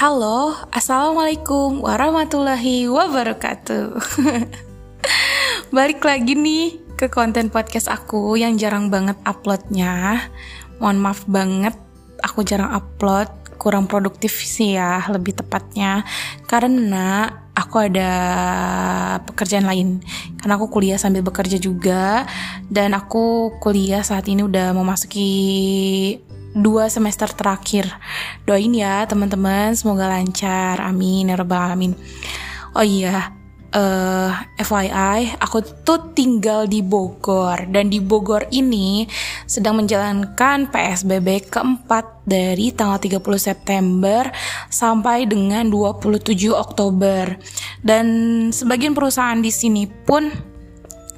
Halo, Assalamualaikum warahmatullahi wabarakatuh. Balik lagi nih ke konten podcast aku yang jarang banget uploadnya. Mohon maaf banget, aku jarang upload. Kurang produktif sih ya, lebih tepatnya. Karena aku ada pekerjaan lain Karena aku kuliah sambil bekerja juga Dan aku kuliah saat ini udah memasuki dua semester terakhir. Doain ya teman-teman, semoga lancar. Amin ya alamin. Oh iya, uh, eh, FYI, aku tuh tinggal di Bogor dan di Bogor ini sedang menjalankan PSBB keempat dari tanggal 30 September sampai dengan 27 Oktober. Dan sebagian perusahaan di sini pun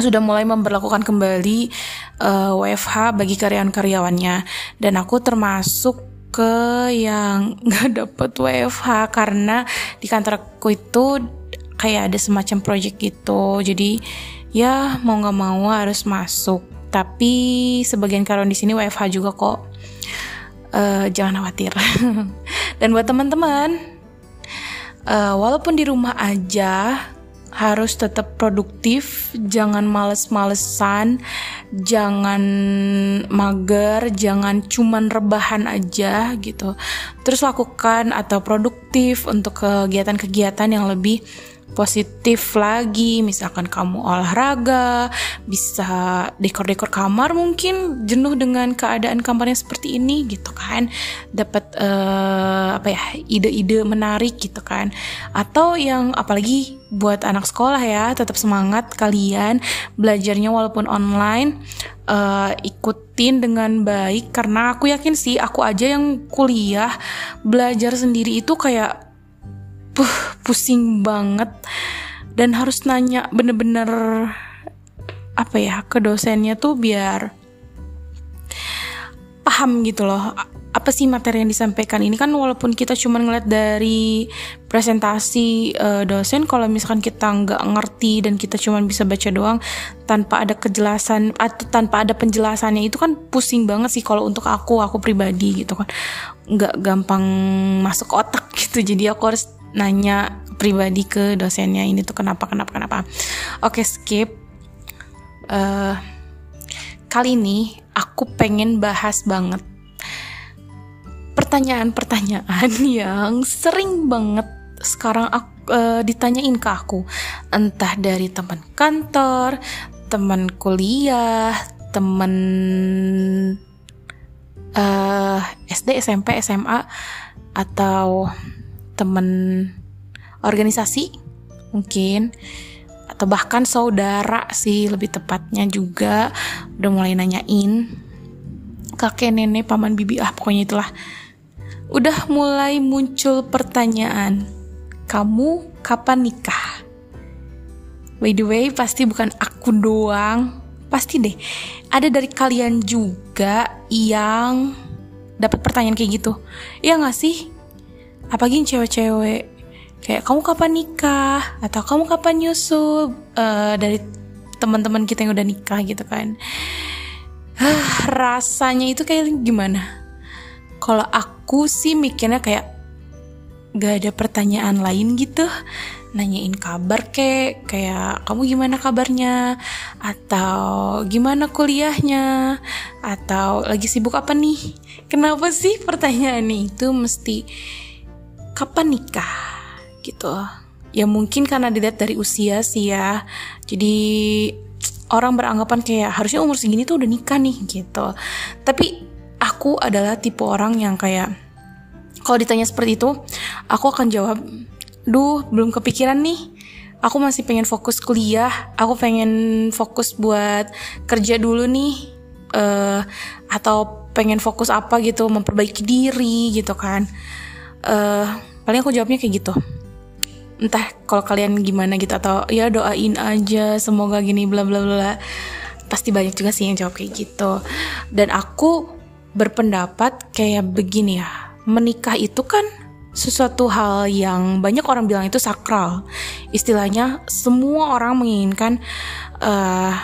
sudah mulai memperlakukan kembali uh, eh, WFH bagi karyawan-karyawannya dan aku termasuk ke yang nggak dapet WFH karena di kantorku itu kayak ada semacam project gitu. Jadi ya mau nggak mau harus masuk. Tapi sebagian karyawan di sini WFH juga kok. Uh, jangan khawatir. Dan buat teman-teman uh, walaupun di rumah aja harus tetap produktif, jangan males-malesan, jangan mager, jangan cuman rebahan aja gitu. Terus lakukan atau produktif untuk kegiatan-kegiatan yang lebih positif lagi misalkan kamu olahraga bisa dekor-dekor kamar mungkin jenuh dengan keadaan kamarnya seperti ini gitu kan. Dapat uh, apa ya ide-ide menarik gitu kan. Atau yang apalagi buat anak sekolah ya tetap semangat kalian belajarnya walaupun online uh, ikutin dengan baik. Karena aku yakin sih aku aja yang kuliah belajar sendiri itu kayak puh pusing banget. Dan harus nanya bener-bener apa ya ke dosennya tuh biar paham gitu loh apa sih materi yang disampaikan ini. Kan walaupun kita cuma ngeliat dari presentasi uh, dosen kalau misalkan kita nggak ngerti dan kita cuma bisa baca doang tanpa ada kejelasan atau tanpa ada penjelasannya itu kan pusing banget sih kalau untuk aku aku pribadi gitu kan. Nggak gampang masuk otak gitu jadi aku harus nanya pribadi ke dosennya ini tuh kenapa kenapa kenapa. Oke skip. Uh, kali ini aku pengen bahas banget pertanyaan-pertanyaan yang sering banget sekarang aku, uh, ditanyain ke aku. Entah dari teman kantor teman kuliah teman uh, SD SMP SMA atau temen organisasi mungkin. Atau bahkan saudara sih lebih tepatnya juga. Udah mulai nanyain. Kakek nenek paman bibi ah pokoknya itulah. Udah mulai muncul pertanyaan kamu kapan nikah? By the way pasti bukan aku doang. Pasti deh. Ada dari kalian juga yang dapat pertanyaan kayak gitu. Iya gak sih apalagi cewek-cewek. Kayak kamu kapan nikah? Atau kamu kapan nyusul uh, dari teman-teman kita yang udah nikah gitu kan. Uh, rasanya itu kayak gimana? Kalau aku sih mikirnya kayak gak ada pertanyaan lain gitu. Nanyain kabar kek. Kayak kamu gimana kabarnya? Atau gimana kuliahnya? Atau lagi sibuk apa nih? Kenapa sih pertanyaan itu mesti kapan nikah gitu. Ya mungkin karena dilihat dari usia sih ya. Jadi orang beranggapan kayak harusnya umur segini tuh udah nikah nih gitu. Tapi aku adalah tipe orang yang kayak kalau ditanya seperti itu aku akan jawab duh belum kepikiran nih. Aku masih pengen fokus kuliah. Aku pengen fokus buat kerja dulu nih uh, atau pengen fokus apa gitu memperbaiki diri gitu kan. Uh, paling aku jawabnya kayak gitu. Entah kalau kalian gimana gitu atau ya doain aja semoga gini bla bla bla. Pasti banyak juga sih yang jawab kayak gitu. Dan aku berpendapat kayak begini ya menikah itu kan sesuatu hal yang banyak orang bilang itu sakral. Istilahnya semua orang menginginkan uh,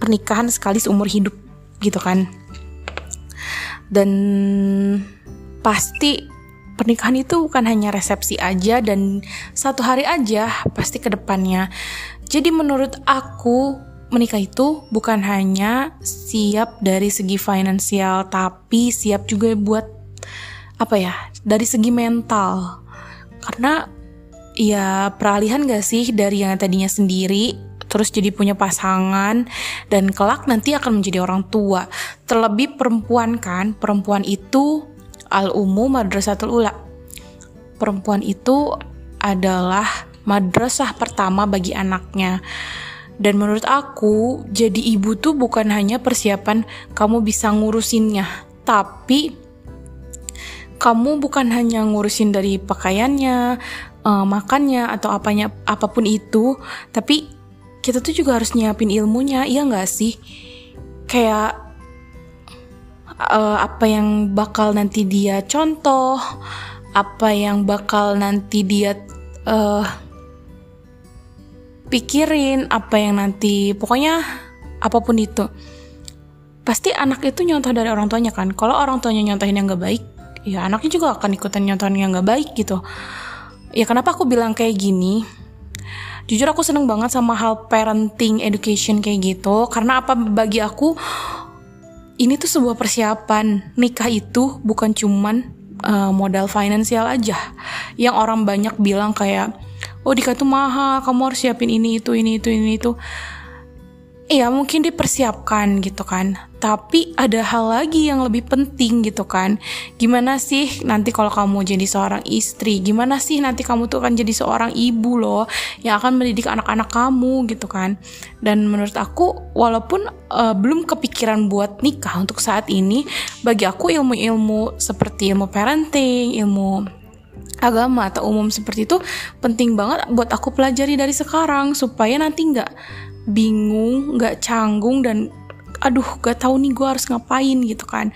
pernikahan sekali seumur hidup gitu kan. Dan pasti pernikahan itu bukan hanya resepsi aja dan satu hari aja pasti ke depannya. Jadi menurut aku menikah itu bukan hanya siap dari segi finansial tapi siap juga buat apa ya dari segi mental karena ya peralihan gak sih dari yang tadinya sendiri terus jadi punya pasangan dan kelak nanti akan menjadi orang tua terlebih perempuan kan perempuan itu al umum madrasatul ula perempuan itu adalah madrasah pertama bagi anaknya dan menurut aku jadi ibu tuh bukan hanya persiapan kamu bisa ngurusinnya tapi kamu bukan hanya ngurusin dari pakaiannya, uh, makannya atau apanya apa pun itu, tapi kita tuh juga harus nyiapin ilmunya, iya nggak sih? Kayak uh, apa yang bakal nanti dia contoh, apa yang bakal nanti dia uh, pikirin, apa yang nanti pokoknya apa pun itu. Pasti anak itu nyontoh dari orang tuanya kan. Kalau orang tuanya nyontohin yang gak baik, ya anaknya juga akan ikutan nyontohin yang gak baik gitu ya kenapa aku bilang kayak gini jujur aku seneng banget sama hal parenting education kayak gitu karena apa bagi aku ini tuh sebuah persiapan. Nikah itu bukan cuman uh, modal finansial aja. Yang orang banyak bilang kayak oh nikah itu mahal kamu harus siapin ini itu ini itu ini itu Iya mungkin dipersiapkan gitu kan. Tapi ada hal lagi yang lebih penting gitu kan. Gimana sih nanti kalau kamu jadi seorang istri Gimana sih nanti kamu tuh akan jadi seorang ibu loh Yang akan mendidik anak-anak kamu gitu kan. Dan menurut aku walaupun uh, belum kepikiran buat nikah untuk saat ini Bagi aku ilmu-ilmu seperti ilmu parenting, ilmu agama atau umum seperti itu penting banget buat aku pelajari dari sekarang supaya nanti nggak bingung, nggak canggung dan aduh gak tahu nih gue harus ngapain gitu kan.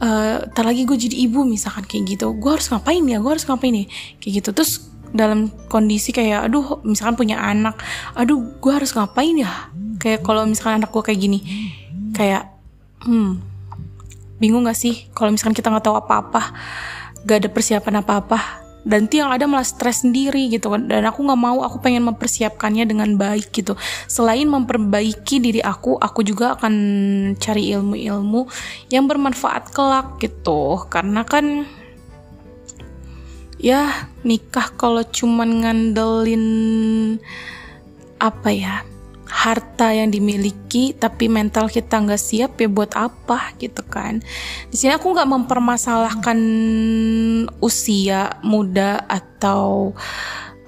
Uh, lagi gue jadi ibu misalkan kayak gitu, gue harus ngapain ya, gue harus ngapain nih kayak gitu. Terus dalam kondisi kayak aduh misalkan punya anak, aduh gue harus ngapain ya? Kayak kalau misalkan anak gue kayak gini, kayak hmm bingung gak sih kalau misalkan kita nggak tahu apa-apa, gak ada persiapan apa-apa dan nanti yang ada malah stres sendiri gitu kan. Dan aku nggak mau aku pengen mempersiapkannya dengan baik gitu. Selain memperbaiki diri aku aku juga akan cari ilmu-ilmu yang bermanfaat kelak gitu. Karena kan ya nikah kalau cuman ngandelin apa ya harta yang dimiliki tapi mental kita nggak siap ya buat apa gitu kan. Di sini aku nggak mempermasalahkan usia muda atau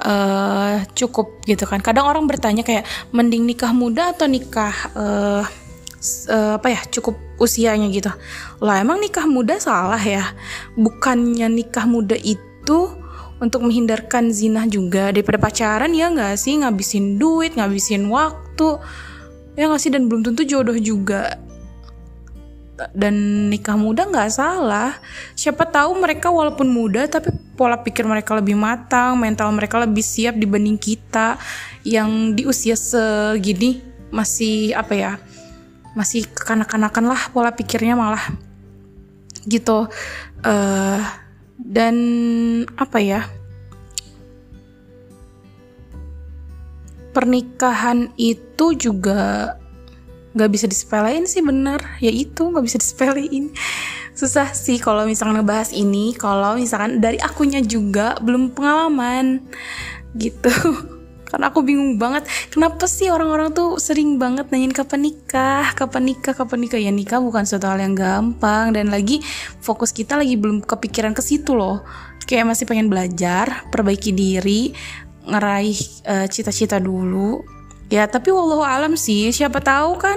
uh, cukup gitu kan. Kadang orang bertanya kayak mending nikah muda atau nikah uh, uh, apa ya cukup usianya? gitu. Lah emang nikah muda salah ya. Bukannya nikah muda itu untuk menghindarkan zina juga daripada pacaran ya nggak sih? Ngabisin duit ngabisin waktu ya nggak sih? Dan belum tentu jodoh juga. Dan nikah muda nggak salah. Siapa tahu mereka walaupun muda tapi pola pikir mereka lebih matang mental mereka lebih siap dibanding kita yang di usia segini. Masih apa ya masih kekanak-kanakan lah pola pikirnya malah. Gitu. Uh, dan apa ya pernikahan itu juga nggak bisa disepelein sih bener. Ya itu nggak bisa disepelein. Susah sih kalau misalkan ngebahas ini. Kalau misalkan dari akunya juga belum pengalaman. Gitu. Karena aku bingung banget kenapa sih orang-orang tuh sering banget nanyain kapan nikah kapan nikah kapan nikah? Ya nikah bukan suatu hal yang gampang. Dan lagi fokus kita lagi belum kepikiran ke situ loh. Kayak masih pengen belajar perbaiki diri ngeraih cita cita-cita dulu. Ya tapi wallahu alam sih siapa tahu kan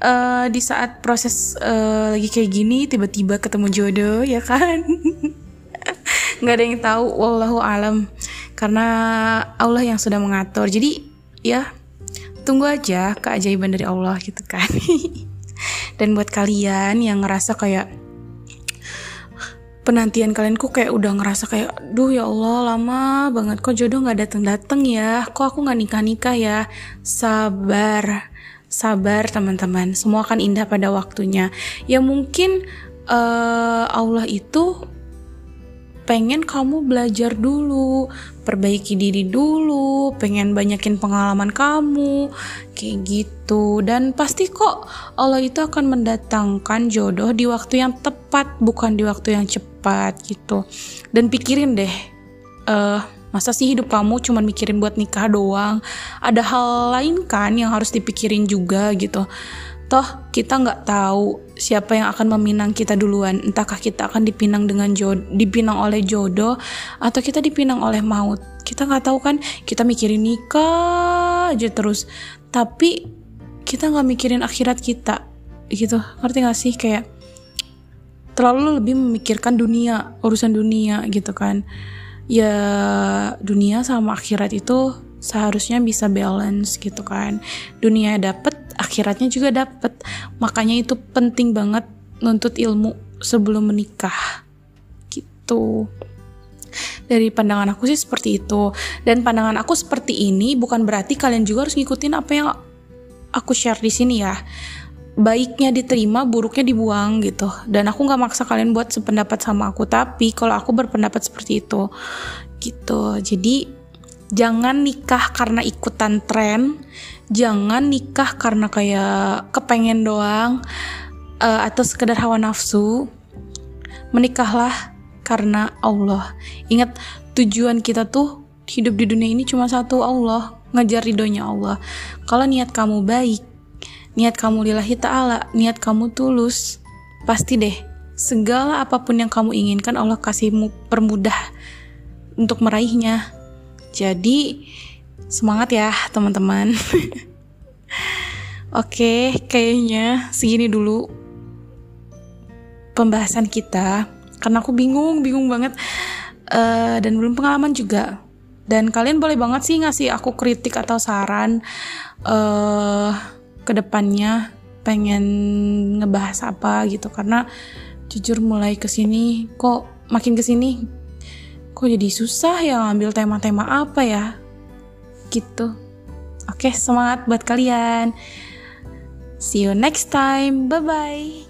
uh, di saat proses uh, lagi kayak gini tiba-tiba ketemu jodoh ya kan? Nggak ada yang tahu wallahu alam. Karena Allah yang sudah mengatur. Jadi ya tunggu aja keajaiban dari Allah gitu kan. Dan buat kalian yang ngerasa kayak penantian kalian kok kayak udah ngerasa kayak duh ya Allah lama banget. Kok jodoh nggak datang datang ya? Kok aku nggak nikah nikah ya? Sabar sabar teman-teman. Semua akan indah pada waktunya. Ya mungkin uh, Allah itu pengen kamu belajar dulu, perbaiki diri dulu, pengen banyakin pengalaman kamu, kayak gitu. Dan pasti kok Allah itu akan mendatangkan jodoh di waktu yang tepat, bukan di waktu yang cepat gitu. Dan pikirin deh, uh, masa sih hidup kamu cuma mikirin buat nikah doang? Ada hal lain kan yang harus dipikirin juga gitu. Toh kita nggak tahu siapa yang akan meminang kita duluan. Entahkah kita akan dipinang dengan jodoh dipinang oleh jodoh atau kita dipinang oleh maut? Kita nggak tahu kan? Kita mikirin nikah aja terus. Tapi kita nggak mikirin akhirat kita gitu. Ngerti gak sih? Kayak terlalu lebih memikirkan dunia urusan dunia gitu kan. Ya dunia sama akhirat itu seharusnya bisa balance gitu kan. Dunia dapet akhiratnya juga dapet. Makanya itu penting banget nuntut ilmu sebelum menikah gitu. Dari pandangan aku sih seperti itu. Dan pandangan aku seperti ini bukan berarti kalian juga harus ngikutin apa yang aku share di sini ya baiknya diterima buruknya dibuang gitu. Dan aku nggak maksa kalian buat sependapat sama aku tapi kalau aku berpendapat seperti itu gitu. Jadi jangan nikah karena ikutan tren jangan nikah karena kayak kepengen doang uh, atau sekedar hawa nafsu. Menikahlah karena Allah. Ingat tujuan kita tuh hidup di dunia ini cuma satu Allah. Ngejar ridhonya Allah. Kalau niat kamu baik niat kamu lillahi ta'ala niat kamu tulus pasti deh. Segala apa pun yang kamu inginkan Allah kasihmu permudah untuk meraihnya. Jadi Semangat ya teman-teman. Oke, kayaknya segini dulu pembahasan kita. Karena aku bingung, bingung banget. Uh, dan belum pengalaman juga. Dan kalian boleh banget sih ngasih aku kritik atau saran. Uh, ke depannya pengen ngebahas apa gitu karena jujur mulai ke sini kok makin ke sini kok jadi susah ya ngambil tema-tema apa ya gitu. Oke, semangat buat kalian. See you next time. Bye bye.